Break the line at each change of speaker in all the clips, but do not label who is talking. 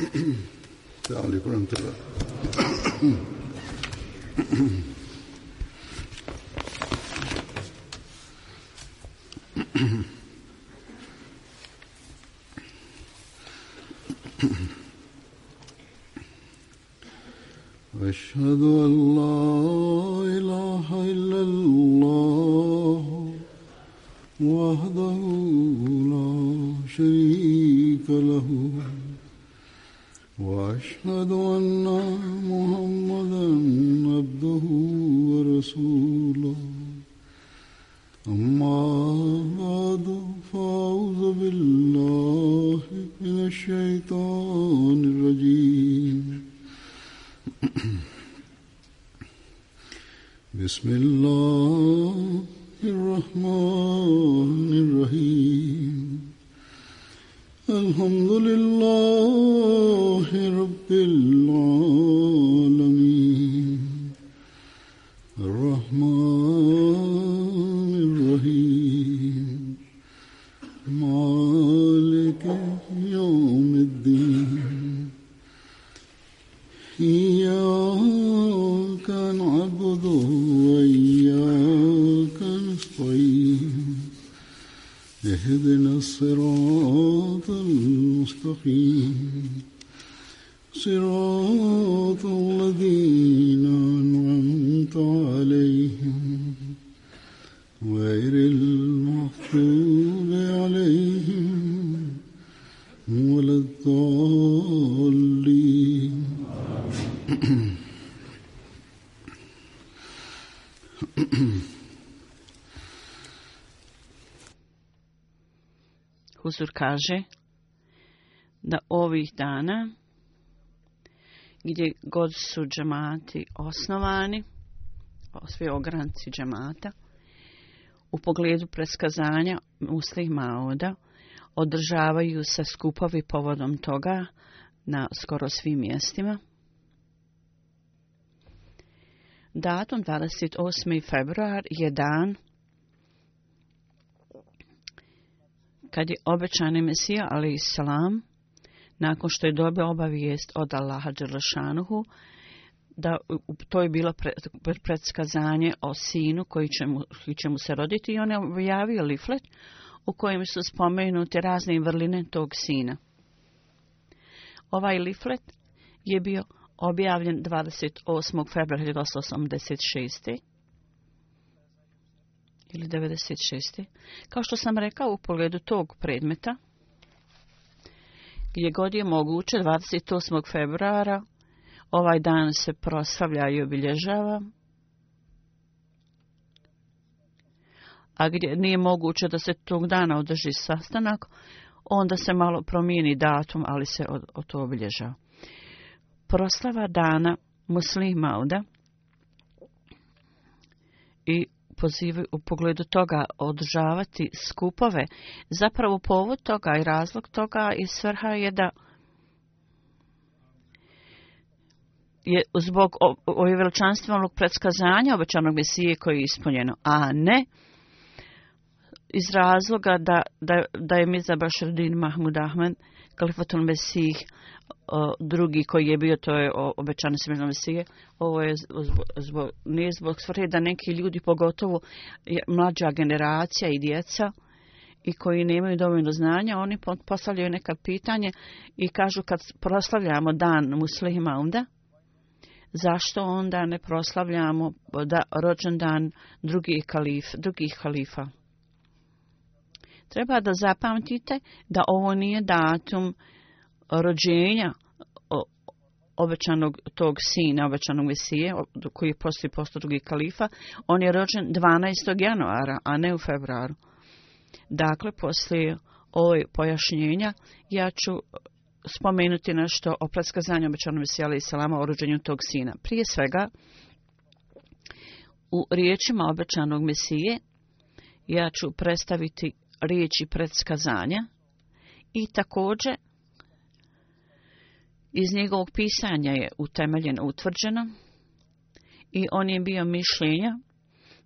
السلام عليكم ورحمة واشهد ان صراط الذين أنعمت عليهم غير المغضوب عليهم ولا الضالين Huzur kaže da ovih dana
gdje god su džemati osnovani, svi ogranci džemata, u pogledu preskazanja muslih maoda, održavaju se skupovi povodom toga na skoro svim mjestima. Datum 28. februar je dan kad je obećani Mesija, ali i nakon što je dobio obavijest od Allaha Đerlašanuhu da to je bilo predskazanje o sinu koji će, mu, se roditi i on je objavio liflet u kojem su spomenute razne vrline tog sina. Ovaj liflet je bio objavljen 28. februara 1986. ili 96. Kao što sam rekao u pogledu tog predmeta, gdje god je moguće 28. februara ovaj dan se proslavlja i obilježava. A gdje nije moguće da se tog dana održi sastanak, onda se malo promijeni datum, ali se o, to obilježava. Proslava dana muslima ovdje i u pogledu toga održavati skupove, zapravo povod toga i razlog toga i svrha je da je zbog ovih veličanstvenog predskazanja obećanog Mesije koji je ispunjeno, a ne iz razloga da, da, da je Miza Bašardin Mahmud Ahmed, kalifatul Mesih, drugi koji je bio, to je obećane mesije. Ovo je zbog, zbog, nije zbog svrhe da neki ljudi, pogotovo mlađa generacija i djeca, i koji nemaju dovoljno znanja, oni postavljaju neka pitanje i kažu kad proslavljamo dan muslima onda, zašto onda ne proslavljamo da, dan drugih, kalif, drugih halifa? Treba da zapamtite da ovo nije datum rođenja obećanog tog sina, obećanog Mesije, koji je poslije posto kalifa, on je rođen 12. januara, a ne u februaru. Dakle, poslije ove pojašnjenja, ja ću e, spomenuti nešto o predskazanju obećanog Mesija i Salama o rođenju tog sina. Prije svega, u riječima obećanog Mesije, ja ću predstaviti riječi predskazanja i također iz njegovog pisanja je utemeljeno utvrđeno i on je bio mišljenja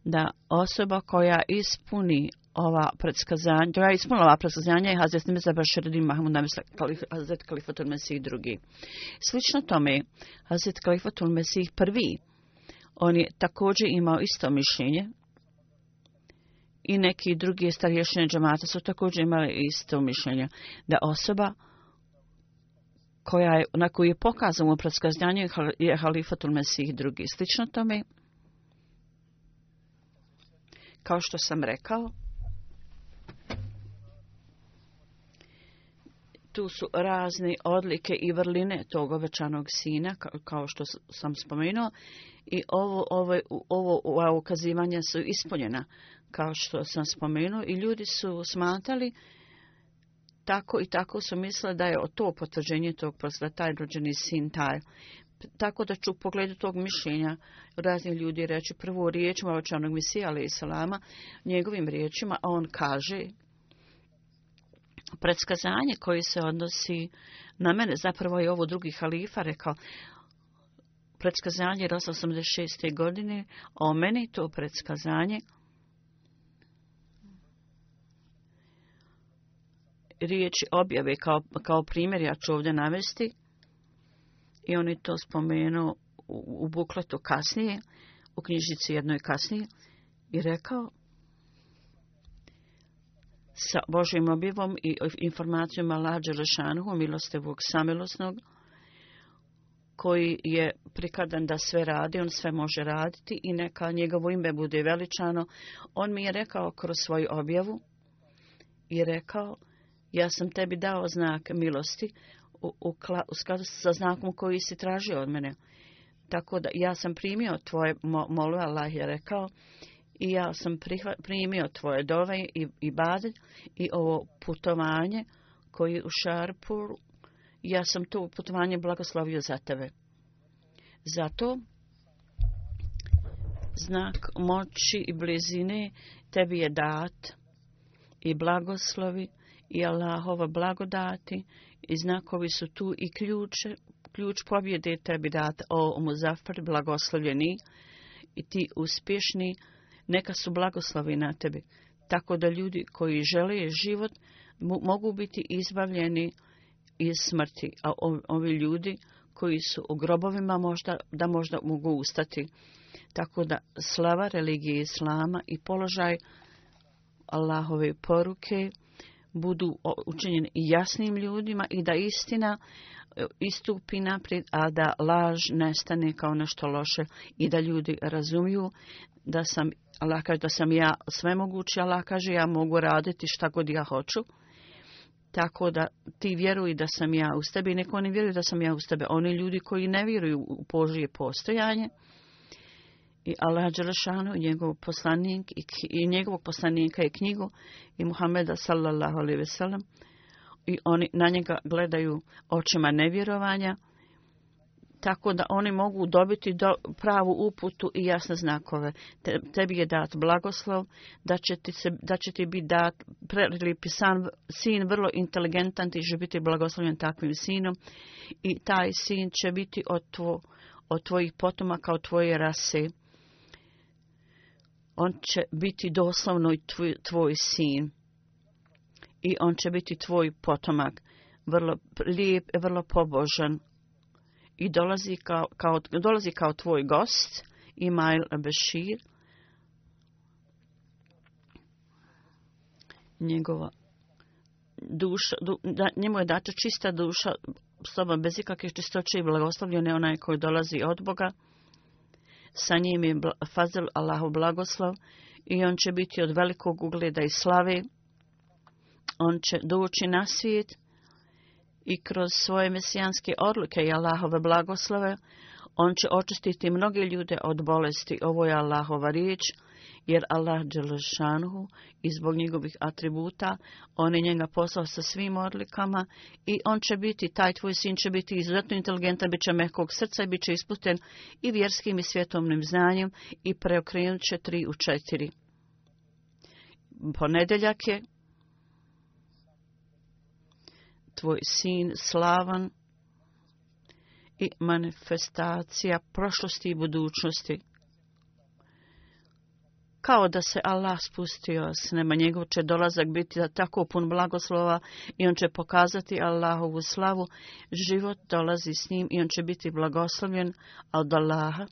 da osoba koja ispuni ova predskazanja, koja je ispunila ova predskazanja i Hazret Mirza Bašaradin Mahmud Namisa Kalif, Hazret Kalifatul Mesih drugi. Slično tome, Hazret Kalifatul Mesih prvi, on je također imao isto mišljenje i neki drugi starješnji džamata su također imali isto mišljenje, da osoba koja je, na koju je pokazano predskaznjanju je halifatul Mesih drugi. Slično tome, kao što sam rekao, tu su razne odlike i vrline tog ovećanog sina, kao što sam spomenuo, i ovo, ovaj, ovo, ovo, ovo ukazivanja su ispunjena, kao što sam spomenuo, i ljudi su smatali tako i tako su mislili da je to potvrđenje tog posla, taj rođeni sin taj. Tako da ću u pogledu tog mišljenja raznih ljudi reći prvo riječima očanog misija, ali i salama, njegovim riječima, a on kaže predskazanje koje se odnosi na mene, zapravo je ovo drugi halifa rekao, predskazanje 86. godine, o meni to predskazanje riječi objave kao, kao primjer, ja ću ovdje navesti, i on je to spomenuo u, bukletu kasnije, u knjižnici jednoj kasnije, i rekao, sa Božim objevom i informacijom lađe Đelešanhu, milostevog samilosnog, koji je prikadan da sve radi, on sve može raditi i neka njegovo ime bude veličano. On mi je rekao kroz svoju objavu i rekao ja sam tebi dao znak milosti u, u, skladu sa znakom koji si tražio od mene. Tako da ja sam primio tvoje molu Allah je rekao, i ja sam primio tvoje dove i, i i ovo putovanje koji u Šarpuru, ja sam to putovanje blagoslovio za tebe. Zato znak moći i blizine tebi je dat i blagoslovi i Allahova blagodati i znakovi su tu i ključe, ključ pobjede tebi dat o Muzafar blagoslovljeni i ti uspješni neka su blagoslovi na tebi tako da ljudi koji žele život mogu biti izbavljeni iz smrti a ovi ljudi koji su u grobovima možda da možda mogu ustati tako da slava religije islama i položaj Allahove poruke budu učinjeni jasnim ljudima i da istina e, istupi naprijed, a da laž nestane kao nešto loše i da ljudi razumiju da sam, Allah da sam ja sve Allah kaže, ja mogu raditi šta god ja hoću. Tako da ti vjeruj da sam ja u tebe i neko ne vjeruje da sam ja u tebe. Oni ljudi koji ne vjeruju u Božije postojanje, i Allah Đelešanu i njegov poslanik i, i njegovog poslanika i knjigu i Muhameda sallallahu alaihi sellem i oni na njega gledaju očima nevjerovanja tako da oni mogu dobiti pravu uputu i jasne znakove. tebi je dat blagoslov, da će ti, se, da će ti biti dat prelipi sin vrlo inteligentan, ti će biti blagoslovljen takvim sinom i taj sin će biti od, tvo, od tvojih potomaka, od tvoje rase on će biti doslovno tvoj, tvoj sin i on će biti tvoj potomak, vrlo lijep, vrlo pobožan i dolazi kao, kao, dolazi kao tvoj gost, Imail Bešir. Njegova duša, njemu je data čista duša, slova bez ikakve čistoće i blagoslovljene, je onaj koji dolazi od Boga. Sa njim je Fazil Allahov blagoslov i on će biti od velikog ugleda i slave. On će doći na svijet i kroz svoje mesijanske odluke i Allahove blagoslove on će očistiti mnoge ljude od bolesti. Ovo je Allahova riječ jer Allah Đelešanhu i zbog njegovih atributa, on je njega poslao sa svim odlikama i on će biti, taj tvoj sin će biti izuzetno inteligentan, bit će mehkog srca i bit će isputen i vjerskim i svjetovnim znanjem i preokrenut će tri u četiri. Ponedeljak je tvoj sin slavan i manifestacija prošlosti i budućnosti kao da se Allah spustio s nema. Njegov će dolazak biti tako pun blagoslova i on će pokazati Allahovu slavu. Život dolazi s njim i on će biti blagoslovljen od Allaha.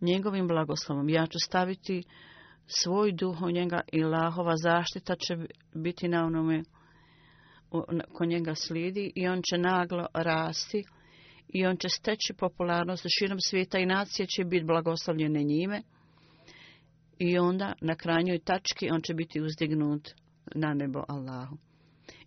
Njegovim blagoslovom ja ću staviti svoj duh u njega i Allahova zaštita će biti na onome ko njega slidi i on će naglo rasti i on će steći popularnost širom svijeta i nacije će biti blagoslovljene njime i onda na krajnjoj tački on će biti uzdignut na nebo Allahu.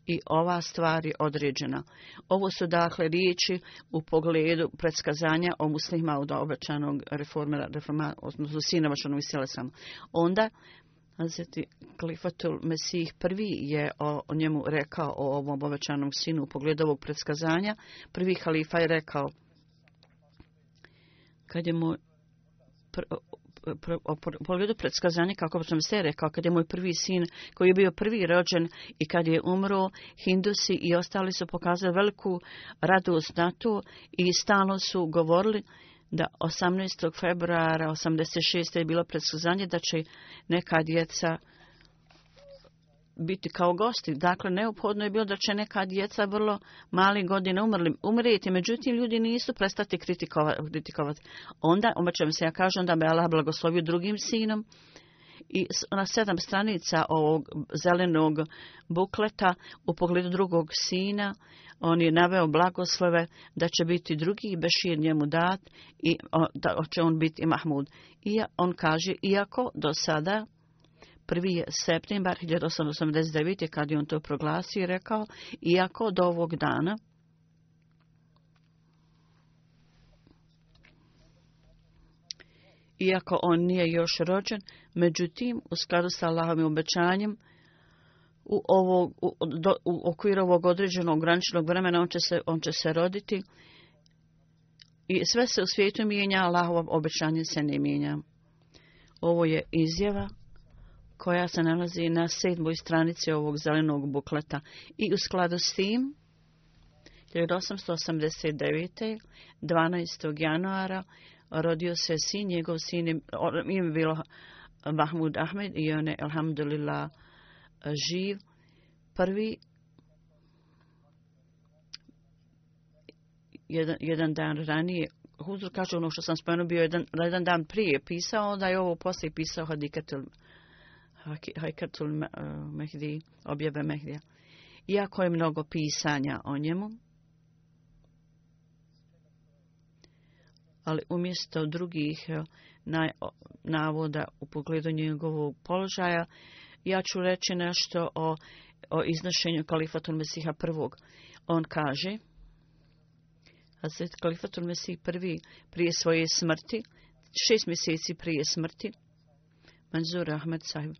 I ova stvar je određena. Ovo su dakle riječi u pogledu predskazanja o muslima od obećanog reformera, reforma, odnosno sinova što sam. Onda Hazreti Klifatul Mesih prvi je o, njemu rekao o ovom obećanom sinu u pogledu ovog predskazanja. Prvi halifa je rekao kad je mu o pogledu predskazanja, kako sam se rekao, kad je moj prvi sin, koji je bio prvi rođen i kad je umro, Hindusi i ostali su pokazali veliku radost na to i stalno su govorili da 18. februara 86. je bilo predskazanje da će neka djeca biti kao gosti. Dakle, neophodno je bilo da će neka djeca vrlo mali godine umrli, umrijeti. Međutim, ljudi nisu prestati kritikovati. Onda, onda se ja kažem da me Allah blagoslovio drugim sinom. I na sedam stranica ovog zelenog bukleta u pogledu drugog sina on je naveo blagoslove da će biti drugi bešir njemu dat i da će on biti i Mahmud. I on kaže, iako do sada 1. septembar 1889. kad je on to proglasio i rekao, iako do ovog dana iako on nije još rođen, međutim, u skladu sa Allahovim obećanjem, u, ovog, u, okviru ovog određenog Ograničenog vremena on će se, on će se roditi i sve se u svijetu mijenja, Allahovo obećanje se ne mijenja. Ovo je izjava koja se nalazi na sedmoj stranici ovog zelenog bukleta. I u skladu s tim, 1889. 12. januara rodio se sin, njegov sin im bilo Mahmud Ahmed i on je, alhamdulillah, živ. Prvi jedan, dan ranije, Huzur kaže ono što sam spomenuo, bio jedan, jedan dan prije pisao, onda je ovo poslije pisao Hadikatul Hajkatul e, Mehdi, objave Mehdija. Iako je mnogo pisanja o njemu, ali umjesto drugih e, navoda u pogledu njegovog položaja, ja ću reći nešto o, o iznošenju kalifatul Mesiha prvog. On kaže, Hazret Kalifatul Mesih prvi prije svoje smrti, šest mjeseci prije smrti, Manzur Ahmed Sahib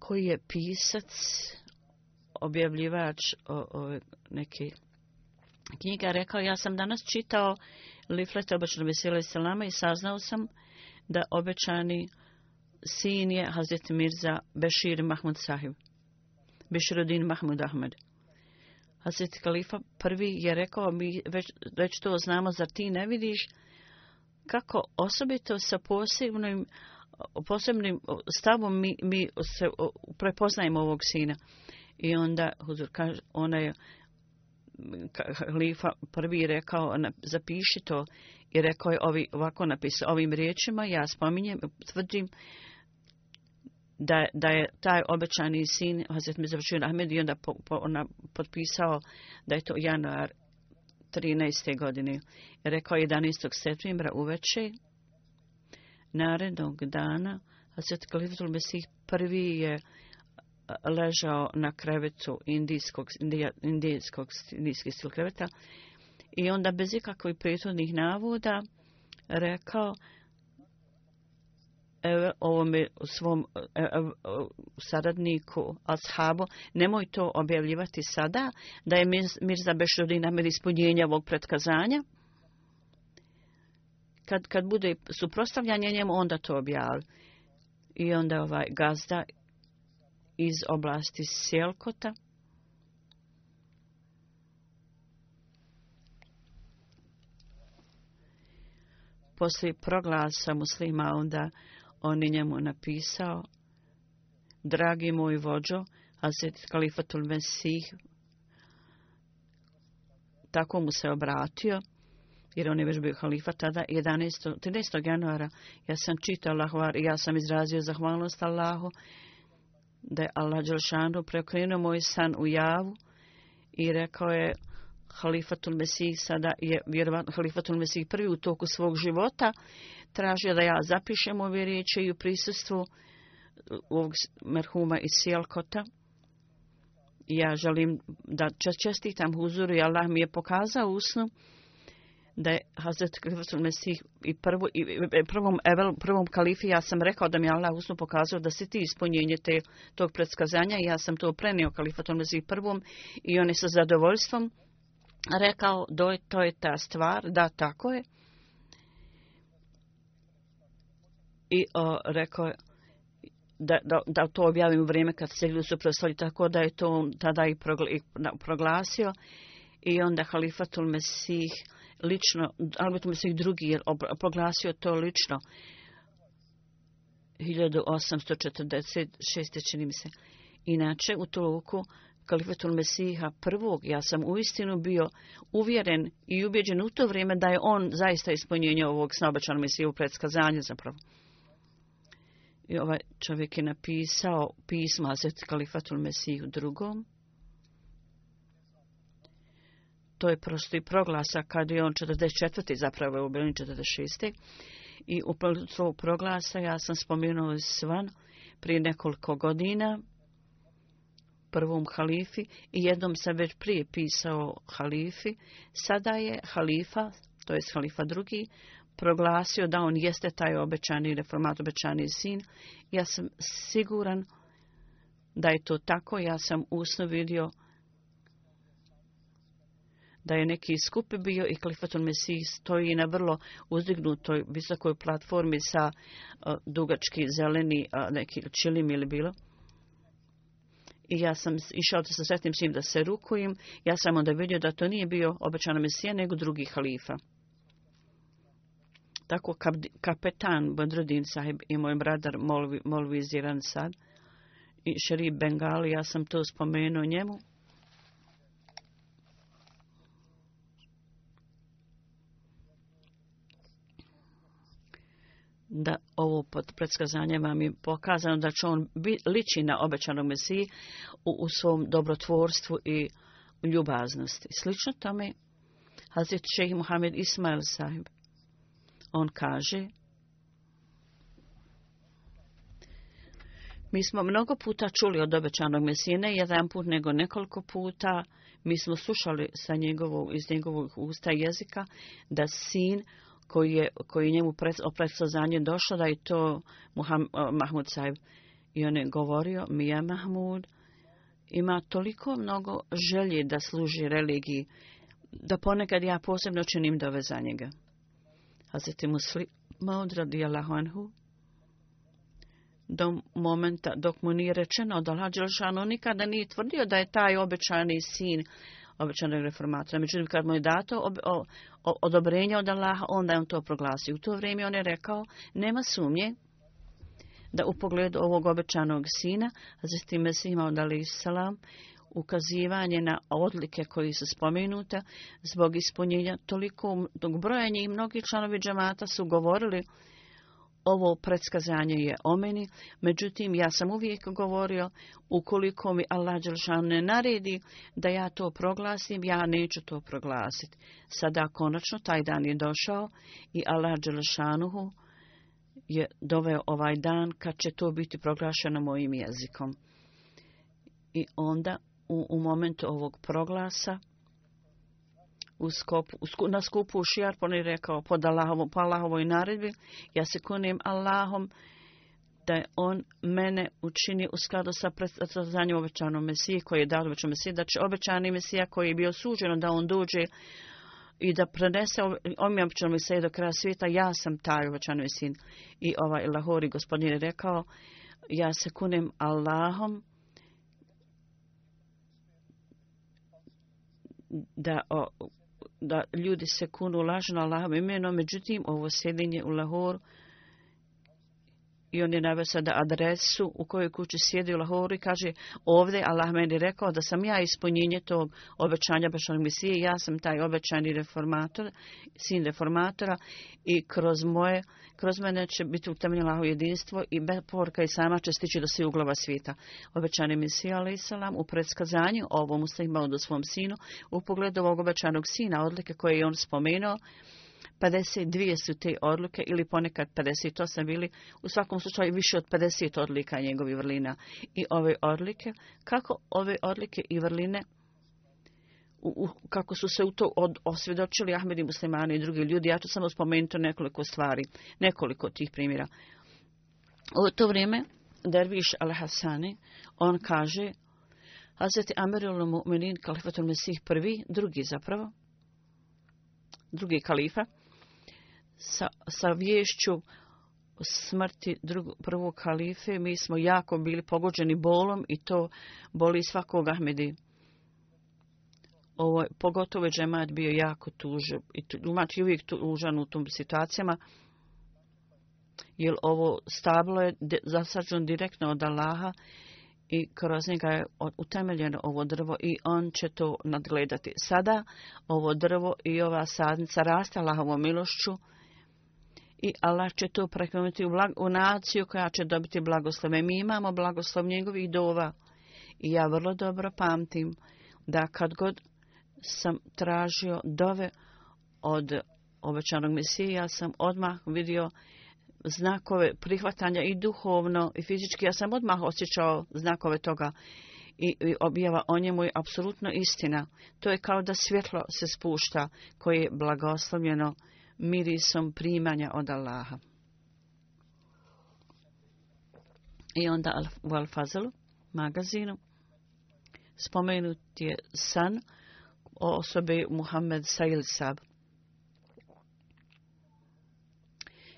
koji je pisac, objavljivač o, o, neke knjiga, rekao ja sam danas čitao liflet obećano vesele selama i saznao sam da obećani sin je Hazret Mirza Bešir Mahmud Sahib, Beširodin Mahmud Ahmed. Hazret Kalifa prvi je rekao, mi već, već to znamo, zar ti ne vidiš kako osobito sa posebnim posebnim stavom mi, mi se prepoznajemo ovog sina. I onda Huzur kaže, ona je prvi rekao, zapiši to i rekao je ovi, ovako napisao, ovim riječima ja spominjem, tvrdim da, da je taj obećani sin Hazret Mizračun Ahmed i onda ona potpisao da je to januar 13. godine. Rekao je 11. septembra uveče narednog dana a Hazret Kalifatul Mesih prvi je ležao na krevetu indijskog, indijskog, stil kreveta i onda bez ikakvih prethodnih navoda rekao ovome svom e, e, saradniku Ashabu, nemoj to objavljivati sada, da je Mirza na mir ispunjenja ovog pretkazanja, kad, kad bude suprostavljanje njemu, onda to objavi. I onda ovaj gazda iz oblasti Sjelkota. Poslije proglasa muslima, onda on je njemu napisao, dragi moj vođo, Hazret Kalifatul Mesih, tako mu se obratio jer on je već bio halifa tada 11. 13. januara ja sam čitao Allahovar i ja sam izrazio zahvalnost Allahu da je Allah Đelšanu preokrenuo moj san u javu i rekao je Halifatul Mesih sada je vjerovatno Halifatul Mesih prvi u toku svog života tražio da ja zapišem ove riječi i u prisustvu ovog merhuma iz Sjelkota ja želim da čestitam huzuru i Allah mi je pokazao usnu da je Hazret Mesih i, e, prvom, prvom kalifi, ja sam rekao da mi je Allah usno pokazao da si ti ispunjenje tog predskazanja i ja sam to prenio Kalifatul Mesih prvom i on je sa zadovoljstvom rekao da to je ta stvar, da tako je. I o, rekao da, da, da, to objavim u vrijeme kad se ljudi prostali, tako da je to tada i proglasio. I onda halifatul Mesih lično, Albert Mesih drugi je proglasio to lično 1846. čini mi se. Inače, u toku Kalifatul Mesiha prvog, ja sam u uistinu bio uvjeren i ubjeđen u to vrijeme da je on zaista ispunjenje ovog snobačan u predskazanja zapravo. I ovaj čovjek je napisao pisma za Kalifatul Mesiju drugom, to je i proglasa kad je on 44. zapravo je ubijen 46. I u proglasa ja sam spomenuo Svan prije nekoliko godina prvom halifi i jednom sam već prije pisao halifi. Sada je halifa, to je halifa drugi, proglasio da on jeste taj obećani reformat, obećani sin. Ja sam siguran da je to tako. Ja sam usno vidio da je neki skupi bio i Klifatun Mesih stoji na vrlo uzdignutoj visokoj platformi sa e, dugački zeleni e, neki čilim ili bilo. I ja sam išao sa sretnim svim da se rukujem. Ja sam onda vidio da to nije bio obećan Mesija, nego drugi halifa. Tako kapetan Badrudin sahib i moj bradar molviziran sad i Šerif Bengali, ja sam to spomenuo njemu da ovo pod predskazanje vam je pokazano da će on bi, liči na obećanog Mesiji u, u svom dobrotvorstvu i ljubaznosti. Slično tome Hazret Šehi Muhammed Ismail sahib. On kaže Mi smo mnogo puta čuli od obećanog Mesije, ne jedan put, nego nekoliko puta. Mi smo slušali sa njegovog, iz njegovog usta jezika da sin koji je koji njemu pred, o došlo da je to Muham, Mahmud Saib. I on je govorio, je Mahmud ima toliko mnogo želje da služi religiji, da ponekad ja posebno činim dove za njega. Hazreti Muslim Maud anhu do momenta dok mu nije rečeno da Lađelšanu nikada nije tvrdio da je taj obećani sin obećanog reformatora. Međutim, kad mu je dato o, o, odobrenje od Allaha, onda je on to proglasio. U to vrijeme on je rekao, nema sumnje da u pogledu ovog obećanog sina, a zatim se od salam, ukazivanje na odlike koji su spomenuta zbog ispunjenja toliko broja mnogi članovi džamata su govorili ovo predskazanje je o meni, međutim ja sam uvijek govorio ukoliko mi Allah Đelšan ne naredi da ja to proglasim, ja neću to proglasiti. Sada konačno taj dan je došao i Allah Đelšanuhu je doveo ovaj dan kad će to biti proglašeno mojim jezikom. I onda u, u momentu ovog proglasa u skopu, na skupu u on rekao pod Allahovom, po Allahovoj naredbi, ja se kunim Allahom da je on mene učini u skladu sa predstavljanjem obećanom Mesiji koji je dao obećan Mesiji, da će obećani Mesija koji je bio suđen da on dođe i da prenese ovim obećanom Mesiji do kraja svijeta, ja sam taj obećani sin I ovaj Lahori gospodin je rekao, ja se kunim Allahom da o, da ljudi se kunu lažno Allahom imeno, međutim ovo sjedinje u Lahoru i on je navio sada adresu u kojoj kući sjedi u Lahoru i kaže ovdje Allah meni rekao da sam ja ispunjenje tog obećanja Bešanog Misije, ja sam taj obećani reformator, sin reformatora i kroz moje kroz mene će biti utemljeno lahu jedinstvo i porka i sama će stići do svih uglova svijeta. Obećani Misija, ali salam, u predskazanju ovom usta imao do svom sinu, u pogledu ovog obećanog sina, odlike koje je on spomenuo, 52 su te odluke ili ponekad 58 bili, u svakom slučaju više od 50 odlika njegovih vrlina. I ove odlike, kako ove odlike i vrline u, kako su se u to od, osvjedočili Ahmedi muslimani i drugi ljudi. Ja ću samo spomenuti nekoliko stvari, nekoliko tih primjera. U to vrijeme Derviš al-Hasani, on kaže Hazreti Amirul Mu'minin, kalifatul Mesih prvi, drugi zapravo, drugi kalifa, sa, sa vješću smrti drugog, prvog kalife mi smo jako bili pogođeni bolom i to boli svakog Ahmedi. Ovo, pogotovo je bio jako tužan i tumač znači je uvijek tužan u tom situacijama, jer ovo stablo je zasađeno direktno od Allaha i kroz njega je utemeljeno ovo drvo i on će to nadgledati. Sada ovo drvo i ova sadnica raste Allahovom milošću, i Allah će to prehraniti u, u naciju koja će dobiti blagoslove. Mi imamo blagoslov njegovih dova i ja vrlo dobro pamtim da kad god sam tražio dove od obećanog mesije, ja sam odmah vidio znakove prihvatanja i duhovno i fizički. Ja sam odmah osjećao znakove toga i, i objava o njemu je apsolutno istina. To je kao da svjetlo se spušta koje je blagoslovljeno mirisom primanja od Allaha. I onda u Al-Fazalu, magazinu, spomenut je san o osobi Muhammed Sail Sab.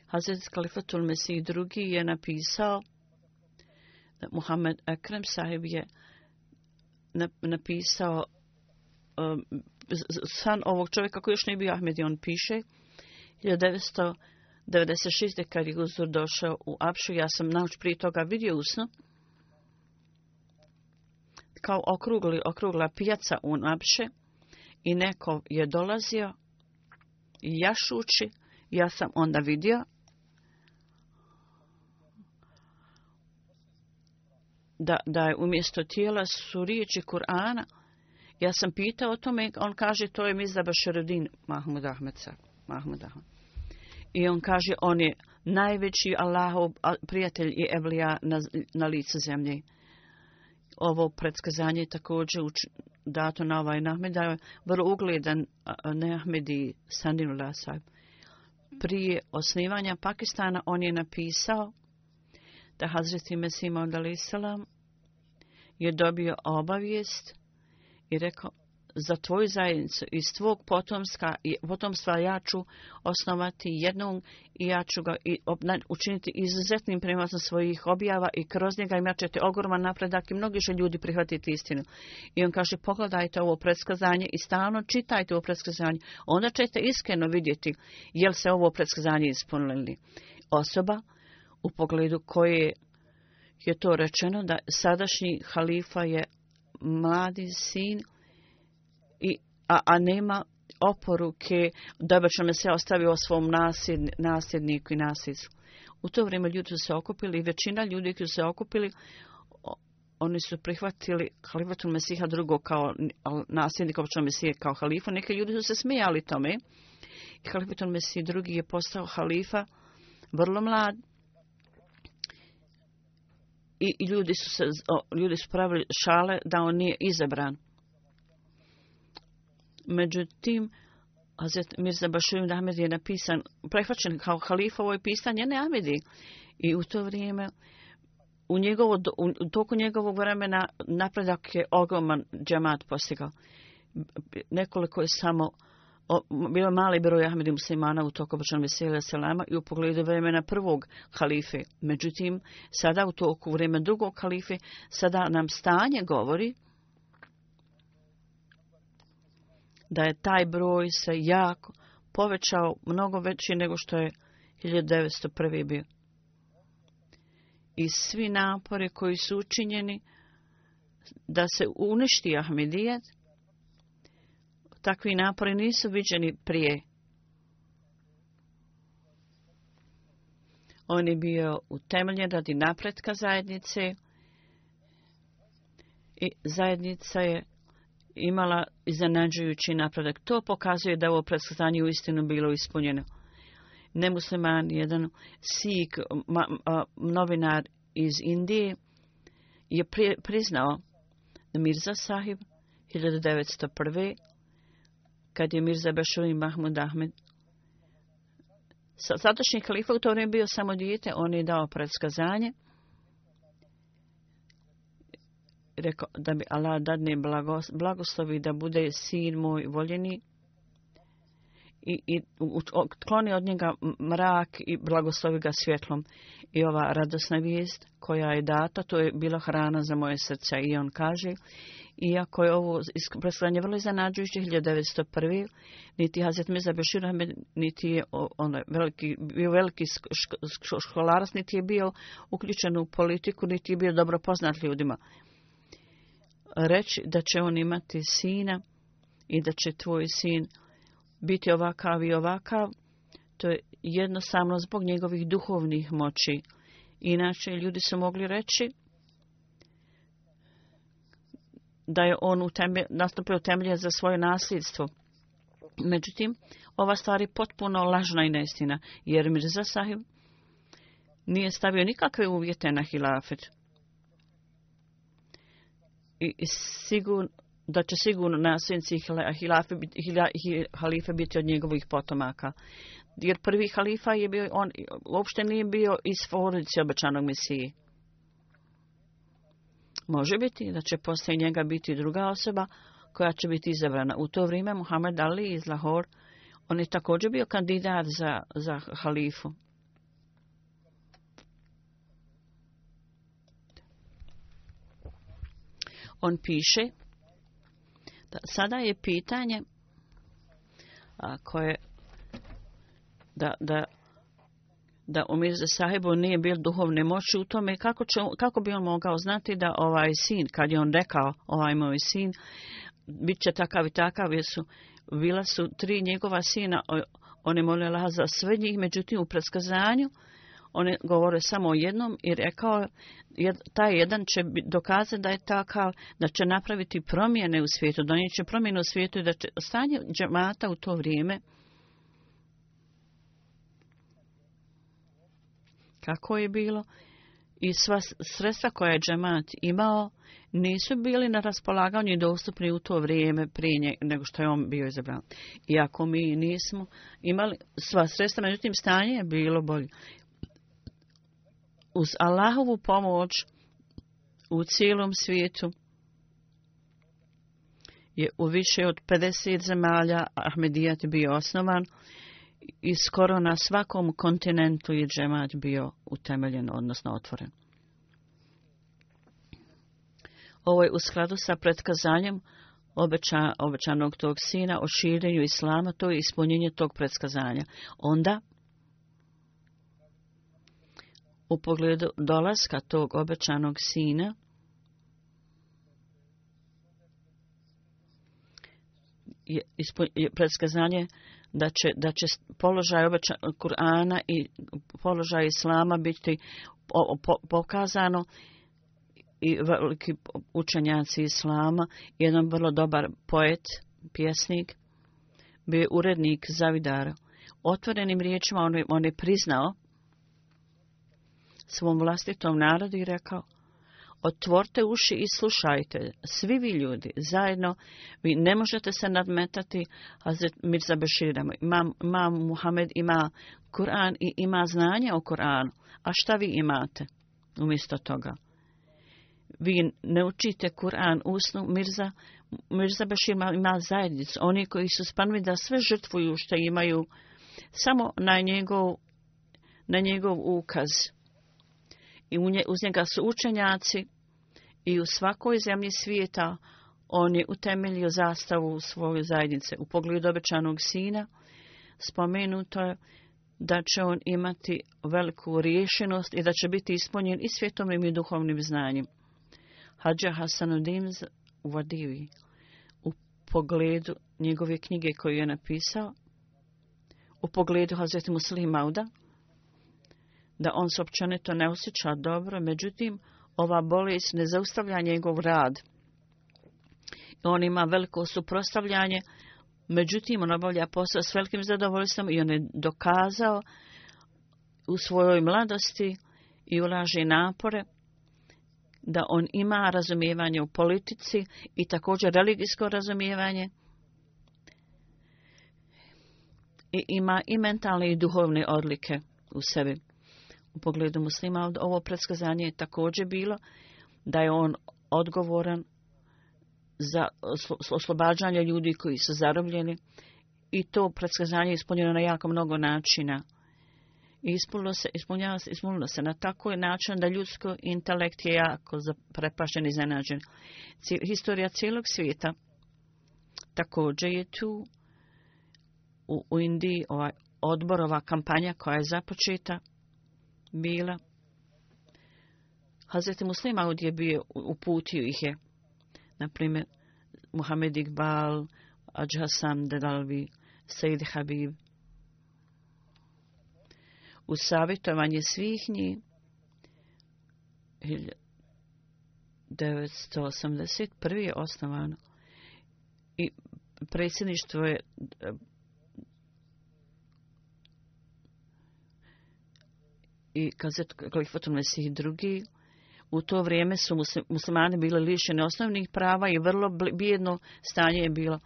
Hazret Kalifatul Mesih II je napisao da Muhammed Akrem sahib je napisao um, san ovog čovjeka koji još nije bio Ahmed i on piše 1996. kad je Guzur došao u Apšu, ja sam nauč prije toga vidio usno, kao okrugli, okrugla pijaca u Apše i neko je dolazio i ja ja sam onda vidio da, da je umjesto tijela su riječi Kur'ana. Ja sam pitao o tome, on kaže to je Mizda Bašerudin Mahmud Ahmed Mahmud Ahmed. I on kaže, on je najveći Allahov prijatelj i evlija na, na lice zemlje. Ovo predskazanje je također dato na ovaj je vrlo ugledan i Sanilullah sahib. Prije osnivanja Pakistana on je napisao da Hazreti Mesima Salam je dobio obavijest i rekao za tvoju zajednicu iz tvog potomska, potomstva ja ću osnovati jednom i ja ću ga učiniti izuzetnim premazom svojih objava i kroz njega imat ćete ogroman napredak i mnogi će ljudi prihvatiti istinu. I on kaže, pogledajte ovo predskazanje i stalno čitajte ovo predskazanje. Onda ćete iskreno vidjeti jel se ovo predskazanje ispunili. Osoba u pogledu koje je to rečeno da sadašnji halifa je mladi sin i, a, a nema oporuke da se Mesija ostavio svom nasljedniku i nasljedstvu. U to vrijeme ljudi su se okupili i većina ljudi koji su se okupili oni su prihvatili halifatul Mesiha drugo kao nasljednik općina Mesije kao halifa. Neki ljudi su se smijali tome. I halifatul mesiha drugi je postao halifa vrlo mlad. I, i ljudi, su se, ljudi su pravili šale da on nije izabran. Međutim, Hazret Mirza Bašurin Ahmed je napisan, prehvaćen kao halifa, ovo je pisan Ahmedi. I u to vrijeme, u, njegovo, u toku njegovog vremena napredak je ogroman džamat postigao. Nekoliko je samo o, bilo mali broj Ahmedi muslimana u toku Bačan Veselja Selama i u pogledu vremena prvog halife. Međutim, sada u toku vremena drugog halife, sada nam stanje govori da je taj broj se jako povećao, mnogo veći nego što je 1901. bio. I svi napori koji su učinjeni da se uništi Ahmedijet, takvi napori nisu viđeni prije. On je bio utemeljen radi napretka zajednice i zajednica je imala iznenađujući napredak. To pokazuje da je ovo u uistinu bilo ispunjeno. Nemusliman, jedan sik, novinar iz Indije, je priznao da Mirza Sahib 1901. kad je Mirza za Mahmud Ahmed Sadašnji u to je bio samo dijete, on je dao predskazanje rekao da mi Allah dadne blagoslovi da bude sin moj voljeni i, i od njega mrak i blagoslovi ga svjetlom. I ova radosna vijest koja je data, to je bila hrana za moje srce, I on kaže, iako je ovo predstavljanje vrlo iznenađujuće 1901. niti Hazret Meza Bešir niti je ono, veliki, bio veliki školarac, niti je bio uključen u politiku, niti je bio dobro poznat ljudima reći da će on imati sina i da će tvoj sin biti ovakav i ovakav, to je jednostavno zbog njegovih duhovnih moći. Inače, ljudi su mogli reći da je on nastupio temelje za svoje nasljedstvo. Međutim, ova stvar je potpuno lažna i neistina jer Mirza Sahib nije stavio nikakve uvjete na hilafet i sigurno da će sigurno nasljednici halife biti od njegovih potomaka. Jer prvi halifa je bio, on uopšte nije bio iz porodice obećanog misiji. Može biti da će poslije njega biti druga osoba koja će biti izabrana. U to vrijeme Muhammed Ali iz Lahor, on je također bio kandidat za, za halifu. on piše da sada je pitanje a, koje da, da, da u Mirze Sahibu nije bil duhovne moći u tome kako, će, kako bi on mogao znati da ovaj sin, kad je on rekao ovaj moj sin, bit će takav i takav, jer su bila su tri njegova sina, on je molila za sve njih, međutim u preskazanju oni govore samo o jednom i rekao jer taj jedan će dokazati da je takav, da će napraviti promjene u svijetu, da će promjene u svijetu i da će stanje džemata u to vrijeme kako je bilo i sva sredstva koja je džemat imao nisu bili na raspolaganju i dostupni u to vrijeme prije nego što je on bio izabran. Iako mi nismo imali sva sredstva, međutim stanje je bilo bolje uz Allahovu pomoć u cijelom svijetu je u više od 50 zemalja Ahmedijat bio osnovan i skoro na svakom kontinentu je džemat bio utemeljen, odnosno otvoren. Ovo je u skladu sa pretkazanjem obeća, obećanog tog sina o širenju islama, to je ispunjenje tog predskazanja. Onda u pogledu dolaska tog obećanog sina, je, predskazanje da će, da će položaj Kur'ana i položaj Islama biti pokazano i veliki učenjaci Islama, jedan vrlo dobar poet, pjesnik, bio je urednik Zavidara. Otvorenim riječima on on je priznao svom vlastitom narodu i rekao, otvorte uši i slušajte, svi vi ljudi, zajedno, vi ne možete se nadmetati Hazret Mirza Beširam. ima Muhammed ima Kur'an i ima znanje o Kur'anu, a šta vi imate umjesto toga? Vi ne učite Kur'an usnu Mirza, Mirza Bešir ima, ima zajednicu, oni koji su spanvi da sve žrtvuju što imaju, samo na njegov, na njegov ukaz i uz njega su učenjaci i u svakoj zemlji svijeta on je utemeljio zastavu svoje zajednice. U pogledu obećanog sina spomenuto je da će on imati veliku rješenost i da će biti ispunjen i svjetovnim i duhovnim znanjem. Hadža Hasanudin u Vadivi u pogledu njegove knjige koju je napisao, u pogledu Hazreti Muslima da on se općenito ne osjeća dobro, međutim, ova bolest ne zaustavlja njegov rad. On ima veliko suprostavljanje, međutim, on obavlja posao s velikim zadovoljstvom i on je dokazao u svojoj mladosti i ulaži napore da on ima razumijevanje u politici i također religijsko razumijevanje i ima i mentalne i duhovne odlike u sebi u pogledu muslima, ovo predskazanje je također bilo da je on odgovoran za oslobađanje ljudi koji su zarobljeni i to predskazanje je ispunjeno na jako mnogo načina. I ispunilo se, se, se na tako način da ljudsko intelekt je jako prepašen i zanađen. historija cijelog svijeta također je tu u, Indiji ovaj ova kampanja koja je započeta – bila. Hazreti Muslima od je bio, uputio ih je. Naprimjer, Muhammed Iqbal, Ajhasam Dedalvi, Sejid Habib. U savjetovanje svih njih 1981. je osnovano i predsjedništvo je i Kazet i Mesih drugi. U to vrijeme su muslimani bili lišeni osnovnih prava i vrlo bijedno stanje je bilo.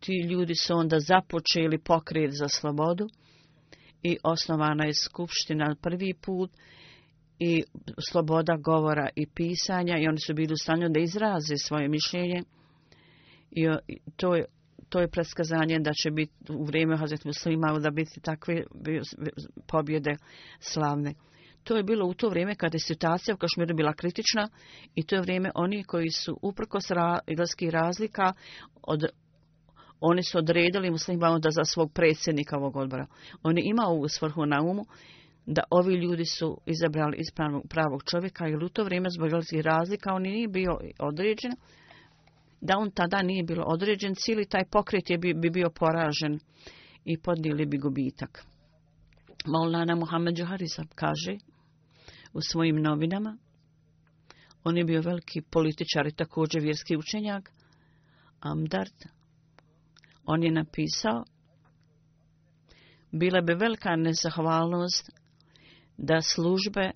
ti ljudi su onda započeli pokret za slobodu i osnovana je skupština prvi put i sloboda govora i pisanja i oni su bili u stanju da izraze svoje mišljenje i to je to je preskazanje da će biti u vrijeme Hazret Muslima da biti takve pobjede slavne. To je bilo u to vrijeme kada je situacija u Kašmiru bila kritična i to je vrijeme oni koji su uprkos razlika od oni su odredili muslima da za svog predsjednika ovog odbora. Oni ima u svrhu na umu da ovi ljudi su izabrali ispravnog pravog čovjeka i u to vrijeme zbog razlika on nije bio određen da on tada nije bilo određen, cijeli taj pokret je bi, bi bio poražen i podnijeli bi gubitak. Maulana Muhammed Džuharisab kaže u svojim novinama, on je bio veliki političar i također vjerski učenjak, Amdard, on je napisao, bila bi velika nezahvalnost da službe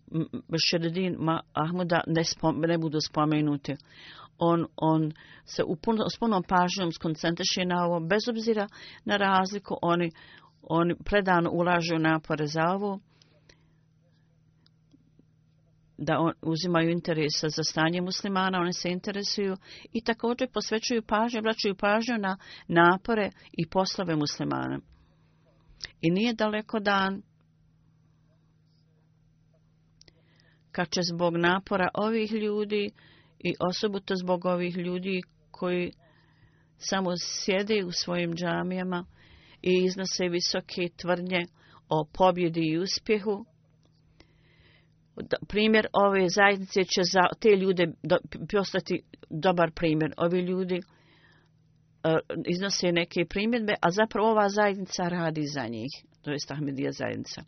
Šeredin Ahmuda ne, ne budu spomenute on, on se s punom pažnjom skoncentriše na ovo, bez obzira na razliku, oni, oni predano ulažu napore za ovo, da on, uzimaju interesa za stanje muslimana, oni se interesuju i također posvećuju pažnju, vraćaju pažnju na napore i poslove muslimana. I nije daleko dan kad će zbog napora ovih ljudi i osobito zbog ovih ljudi koji samo sjede u svojim džamijama i iznose visoke tvrdnje o pobjedi i uspjehu. Primjer ove zajednice će za te ljude postati dobar primjer. Ovi ljudi e, iznose neke primjedbe, a zapravo ova zajednica radi za njih, to je Stahmedija zajednica.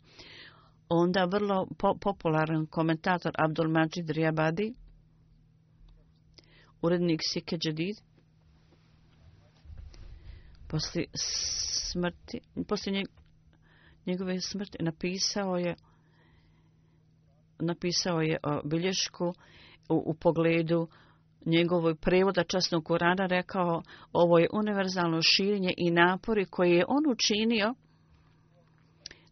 Onda vrlo popularan komentator Abdul Majid Riabadi urednik Sike Poslije smrti, poslije njegove smrti napisao je napisao je e, bilješku u, pogledu njegovog prevoda časnog Kurana rekao ovo je univerzalno širenje i napori koje je on učinio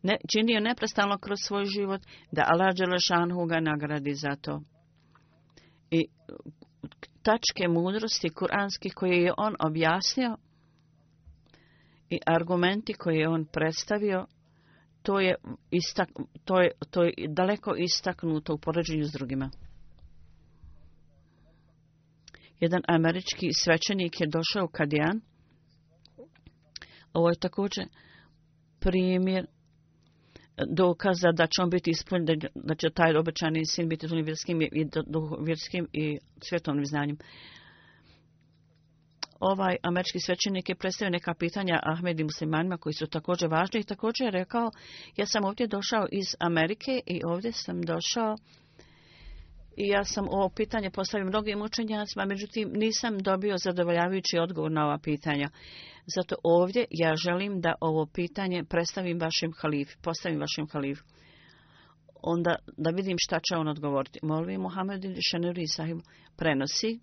ne, činio neprestano kroz svoj život da Allah Đelešanhu ga nagradi za to. I tačke mudrosti kuranskih koje je on objasnio i argumenti koje je on predstavio, to je, istak, to je, to daleko istaknuto u poređenju s drugima. Jedan američki svećenik je došao u Kadijan. Ovo je također primjer dokaza da će on biti ispunjen, da će taj obećani sin biti universkim vjerskim i, vjerskim i svjetovnim znanjem. Ovaj američki svećenik je predstavio neka pitanja Ahmed muslimanima koji su također važni i također je rekao ja sam ovdje došao iz Amerike i ovdje sam došao i ja sam ovo pitanje postavio mnogim učenjacima, međutim nisam dobio zadovoljavajući odgovor na ova pitanja. Zato ovdje ja želim da ovo pitanje predstavim vašem halifu, postavim vašem halifu. Onda da vidim šta će on odgovoriti. Molim Muhammed Šanuri prenosi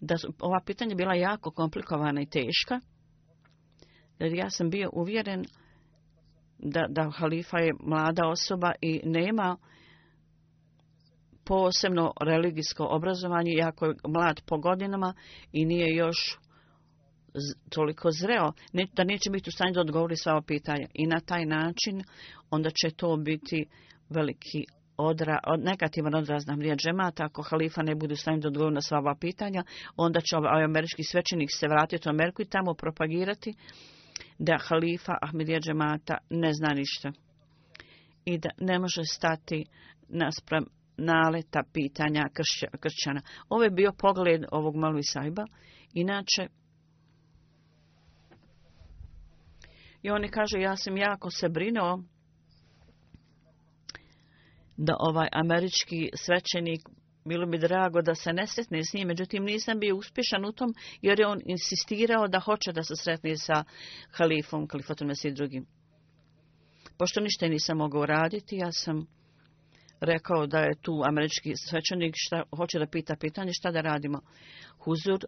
da su ova pitanja bila jako komplikovana i teška. Jer ja sam bio uvjeren da, da halifa je mlada osoba i nema posebno religijsko obrazovanje, jako je mlad po godinama i nije još toliko zreo, da neće biti u stanju da odgovori sva pitanja. I na taj način onda će to biti veliki odra, od, negativan odraz na mrije džemata, ako halifa ne bude u stanju da odgovori na sva ova pitanja, onda će ovaj američki svećenik se vratiti u Ameriku i tamo propagirati da halifa Ahmedija džemata ne zna ništa i da ne može stati naspram naleta pitanja kršćana. Ovo je bio pogled ovog malu sajba. Inače, i oni kaže, ja sam jako se brinuo da ovaj američki svećenik bilo bi drago da se ne sretne s njim, međutim nisam bio uspješan u tom jer je on insistirao da hoće da se sretne sa halifom, kalifatom i drugim. Pošto ništa nisam mogao raditi, ja sam rekao da je tu američki svećenik šta hoće da pita pitanje šta da radimo. Huzur,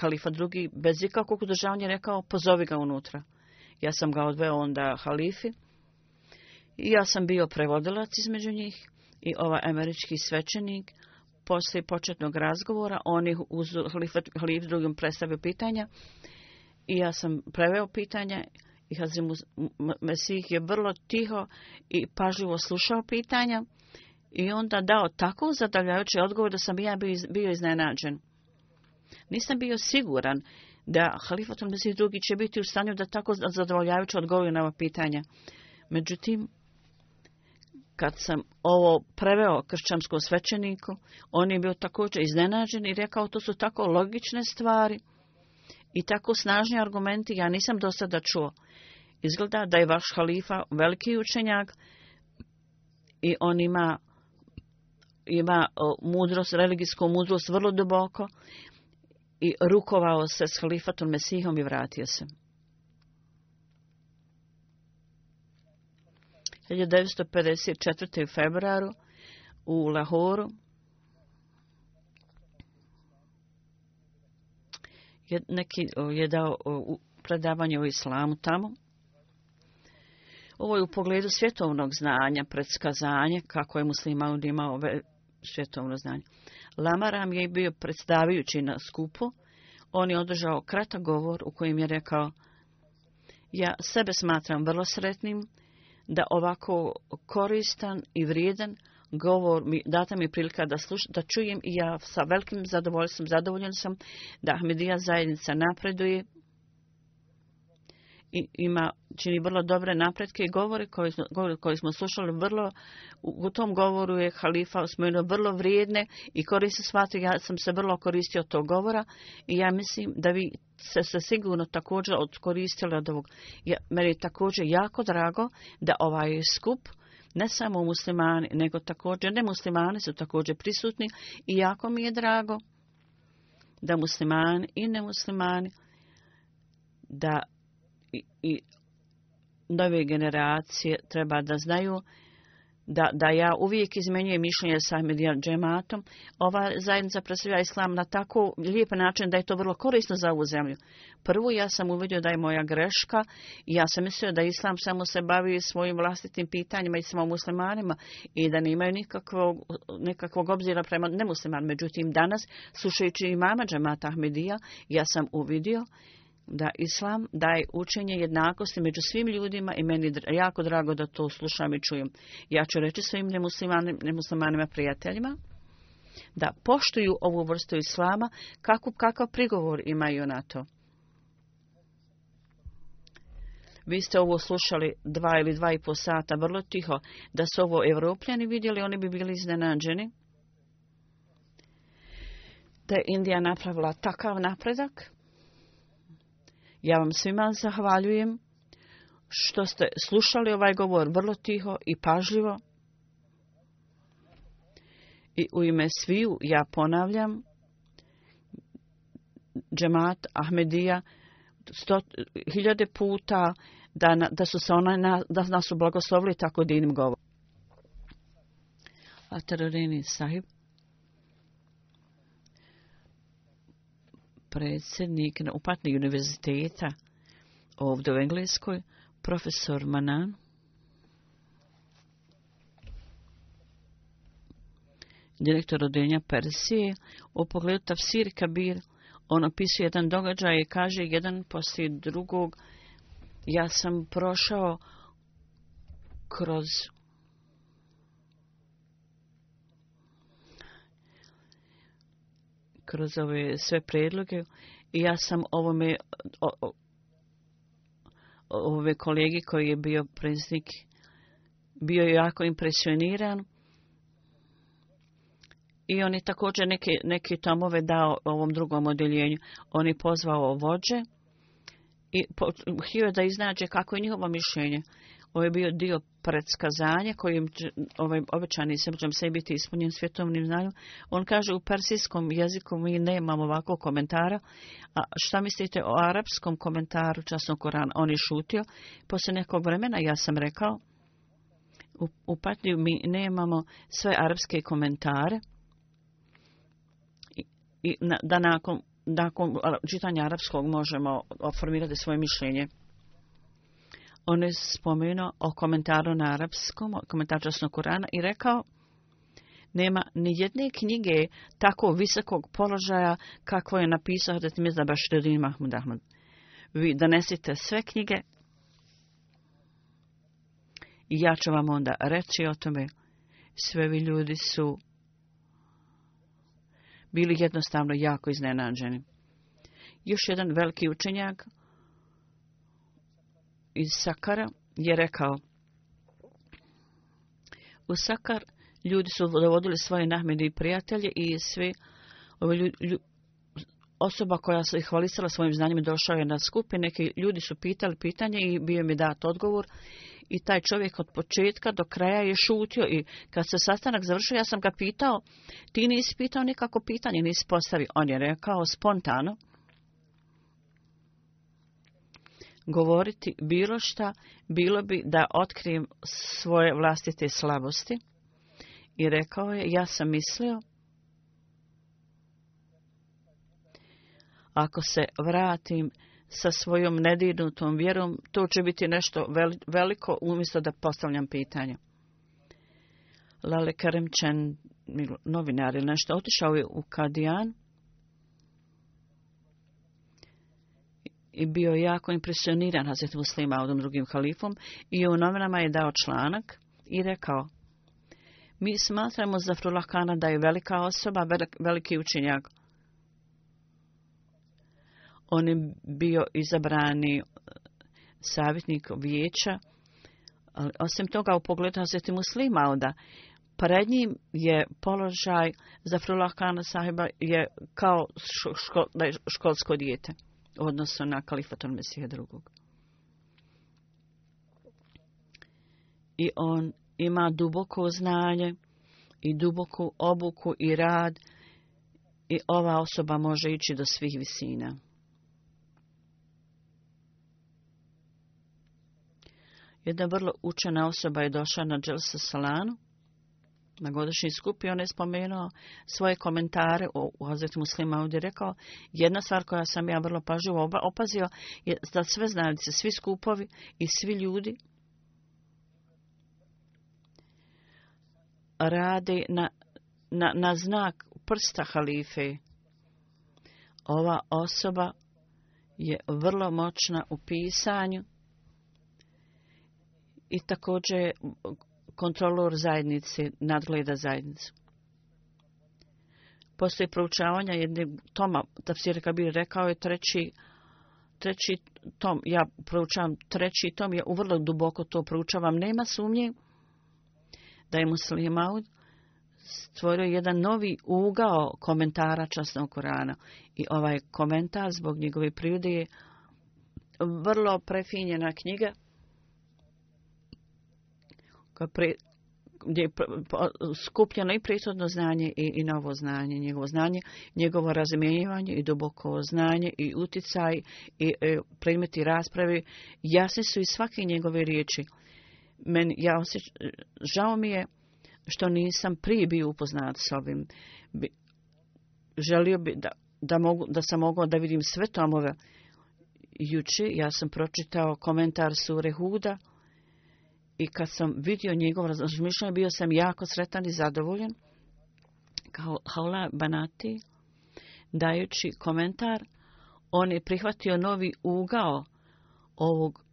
kalifa drugi, bez ikakvog udržavanja rekao pozovi ga unutra. Ja sam ga odveo onda halifi i ja sam bio prevodilac između njih i ovaj američki svećenik poslije početnog razgovora on uz halif, drugim predstavio pitanja i ja sam preveo pitanja i Mesih je vrlo tiho i pažljivo slušao pitanja i onda dao tako zadavljajući odgovor da sam ja bio iznenađen. Nisam bio siguran da Halifat svi drugi će biti u stanju da tako zadovoljavajući odgovorio na ova pitanja. Međutim, kad sam ovo preveo kršćanskom svećeniku, on je bio također iznenađen i rekao to su tako logične stvari i tako snažni argumenti ja nisam do sada čuo. Izgleda da je vaš halifa veliki učenjak i on ima ima mudrost, religijsku mudrost vrlo duboko i rukovao se s halifatom Mesihom i vratio se. 1954. februaru u Lahoru je, neki je dao predavanje o islamu tamo. Ovo je u pogledu svjetovnog znanja, predskazanje, kako je musliman imao svjetovno znanje. Lamaram je bio predstavajući na skupu. On je održao kratak govor u kojem je rekao ja sebe smatram vrlo sretnim da ovako koristan i vrijedan govor mi, data mi prilika da, sluš, da čujem i ja sa velikim zadovoljstvom zadovoljan sam da Ahmedija zajednica napreduje ima, čini vrlo dobre napretke i govore koje, smo slušali vrlo, u tom govoru je halifa Osmojno vrlo vrijedne i koriste shvati ja sam se vrlo koristio tog govora i ja mislim da vi se, se sigurno također odkoristili od ovog. Ja, meni je također jako drago da ovaj skup ne samo muslimani, nego također muslimani su također prisutni i jako mi je drago da muslimani i muslimani da i nove generacije treba da znaju da, da ja uvijek izmenjujem mišljenje sa Ahmedijan džematom. Ova zajednica predstavlja islam na tako lijep način da je to vrlo korisno za ovu zemlju. Prvo ja sam uvidio da je moja greška. Ja sam mislio da islam samo se bavi svojim vlastitim pitanjima i samo muslimanima i da imaju nikakvog, nikakvog obzira prema nemusliman. Međutim, danas, slušajući imama džemata Ahmedija, ja sam uvidio da islam daje učenje jednakosti među svim ljudima i meni je jako drago da to slušam i čujem. Ja ću reći svojim nemuslimanima prijateljima da poštuju ovu vrstu islama kako, kakav prigovor imaju na to. Vi ste ovo slušali dva ili dva i po sata, vrlo tiho. Da su ovo evropljani vidjeli, oni bi bili iznenađeni. Da je Indija napravila takav napredak, ja vam svima zahvaljujem što ste slušali ovaj govor vrlo tiho i pažljivo. I u ime sviju ja ponavljam, džemat Ahmedija, sto, hiljade puta da, da su se ona, da nas su blagoslovili tako dinim govorom. A terorini sahib, predsjednik upatni univerziteta ovdje u Engleskoj, profesor Manan, direktor rodenja Persije, u pogledu Tafsir Kabir, on opisuje jedan događaj i kaže jedan poslije drugog, ja sam prošao kroz kroz ove sve predloge i ja sam ovome, kolegi koji je bio predsjednik bio jako impresioniran i on je također neke, neke tomove dao ovom drugom odjeljenju. On je pozvao vođe i htio je da iznađe kako je njihovo mišljenje. Ovo je bio dio predskazanja kojim ovaj obećani možemo se biti ispunjen svjetovnim znanjem. On kaže u persijskom jeziku mi nemamo ovakvog komentara. A šta mislite o arapskom komentaru časnog Korana? On je šutio. Poslije nekog vremena ja sam rekao u, mi nemamo sve arapske komentare. I, da nakon, čitanja arapskog možemo oformirati svoje mišljenje on je spomenuo o komentaru na arapskom, komentar časnog Kurana i rekao nema ni jedne knjige tako visokog položaja kako je napisao Hrat Mirza Baširin Mahmud Ahmad. Vi donesite sve knjige i ja ću vam onda reći o tome. Sve vi ljudi su bili jednostavno jako iznenađeni. Još jedan veliki učenjak, iz Sakara je rekao U Sakar ljudi su dovodili svoje nahmede i prijatelje i sve osoba koja se hvalisala svojim znanjem došao je na skupi, neki ljudi su pitali pitanje i bio mi dat odgovor i taj čovjek od početka do kraja je šutio i kad se sastanak završio ja sam ga pitao ti nisi pitao nikako pitanje nisi postavio on je rekao spontano govoriti bilo šta, bilo bi da otkrijem svoje vlastite slabosti. I rekao je, ja sam mislio, ako se vratim sa svojom nedirnutom vjerom, to će biti nešto veliko umjesto da postavljam pitanje. Lale Karemčen, novinar ili nešto, otišao je u Kadijan i bio jako impresioniran Hazret Muslima odom drugim halifom i u novinama je dao članak i rekao mi smatramo Zafrullah Kana da je velika osoba, veliki učenjak. On je bio izabrani e, savjetnik vijeća, ali osim toga u pogledu Hazreti Muslima onda, pred njim je položaj Zafrullah Kana sahiba je kao ško, školsko dijete odnosno na kalifaton Mesije drugog. I on ima duboko znanje i duboku obuku i rad i ova osoba može ići do svih visina. Jedna vrlo učena osoba je došla na Dželsa Salanu na godišnji skup i on je spomenuo svoje komentare o, Hazreti muslima ovdje rekao jedna stvar koja sam ja vrlo pažljivo opazio je da sve znalice, svi skupovi i svi ljudi radi na, na, znak prsta halife. Ova osoba je vrlo moćna u pisanju i također kontrolor zajednice nadgleda zajednicu. Poslije proučavanja jednog toma, Tafsir bi rekao je treći, treći tom, ja proučavam treći tom, ja vrlo duboko to proučavam, nema sumnje da je muslimaud stvorio jedan novi ugao komentara časnog Korana. I ovaj komentar zbog njegove prirode je vrlo prefinjena knjiga pre, gdje je skupljeno i prethodno znanje i, i novo znanje, njegovo znanje, njegovo razmjenjivanje i duboko znanje i utjecaj i e, predmeti rasprave jasni su i svake njegove riječi. Men, ja osjeć, žao mi je što nisam prije bio upoznat s ovim. želio bih da, da, mogu, da sam mogao da vidim sve tomove. Juči ja sam pročitao komentar Sure Huda, i kad sam vidio njegov razmišljanje, bio sam jako sretan i zadovoljen. Kao Haula Banati, dajući komentar, on je prihvatio novi ugao ovog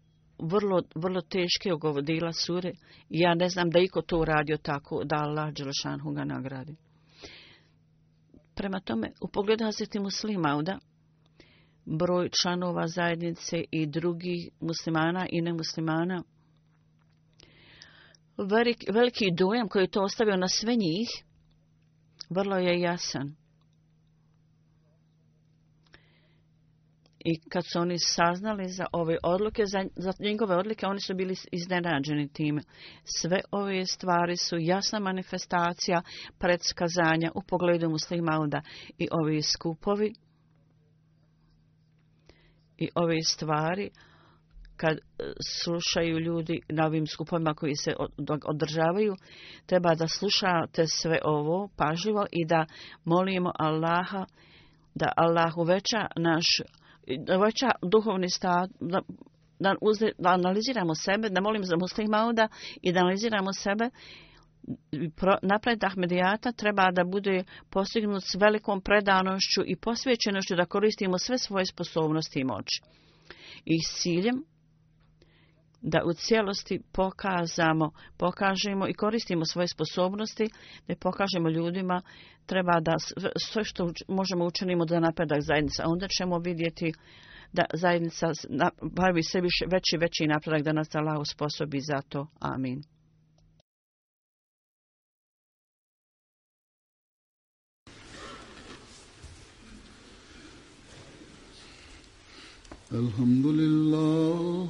vrlo, vrlo teške ogovodila sure. Ja ne znam da iko to uradio tako, da Allah Đelešanhu ga nagradi. Prema tome, u pogledu Hazreti Muslimauda, broj članova zajednice i drugih muslimana i nemuslimana, veliki dojam koji je to ostavio na sve njih vrlo je jasan. I kad su oni saznali za ove odluke, za, njegove odluke, oni su bili iznenađeni time. Sve ove stvari su jasna manifestacija predskazanja u pogledu onda i ovi skupovi i ove stvari kad e, slušaju ljudi na ovim skupovima koji se održavaju, treba da slušate sve ovo pažljivo i da molimo Allaha da Allah uveća naš uveća duhovni stat, da, da, da analiziramo sebe, da molim za mauda i da analiziramo sebe napredak medijata treba da bude postignut s velikom predanošću i posvećenošću da koristimo sve svoje sposobnosti i moći. I s ciljem da u cijelosti pokazamo, pokažemo i koristimo svoje sposobnosti, da pokažemo ljudima treba da sve što možemo učinimo da napredak zajednica. Onda ćemo vidjeti da zajednica bavi se više, veći veći napredak da nas Allah sposobi za to. Amin. Alhamdulillah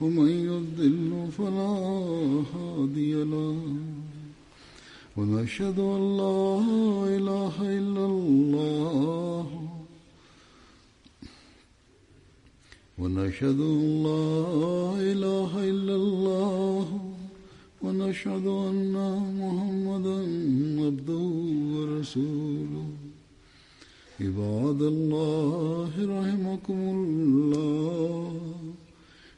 ومن يضل فلا هادي له ونشهد أن لا إله إلا الله ونشهد أن لا إله إلا الله ونشهد أن محمدا عبده ورسوله عباد الله رحمكم الله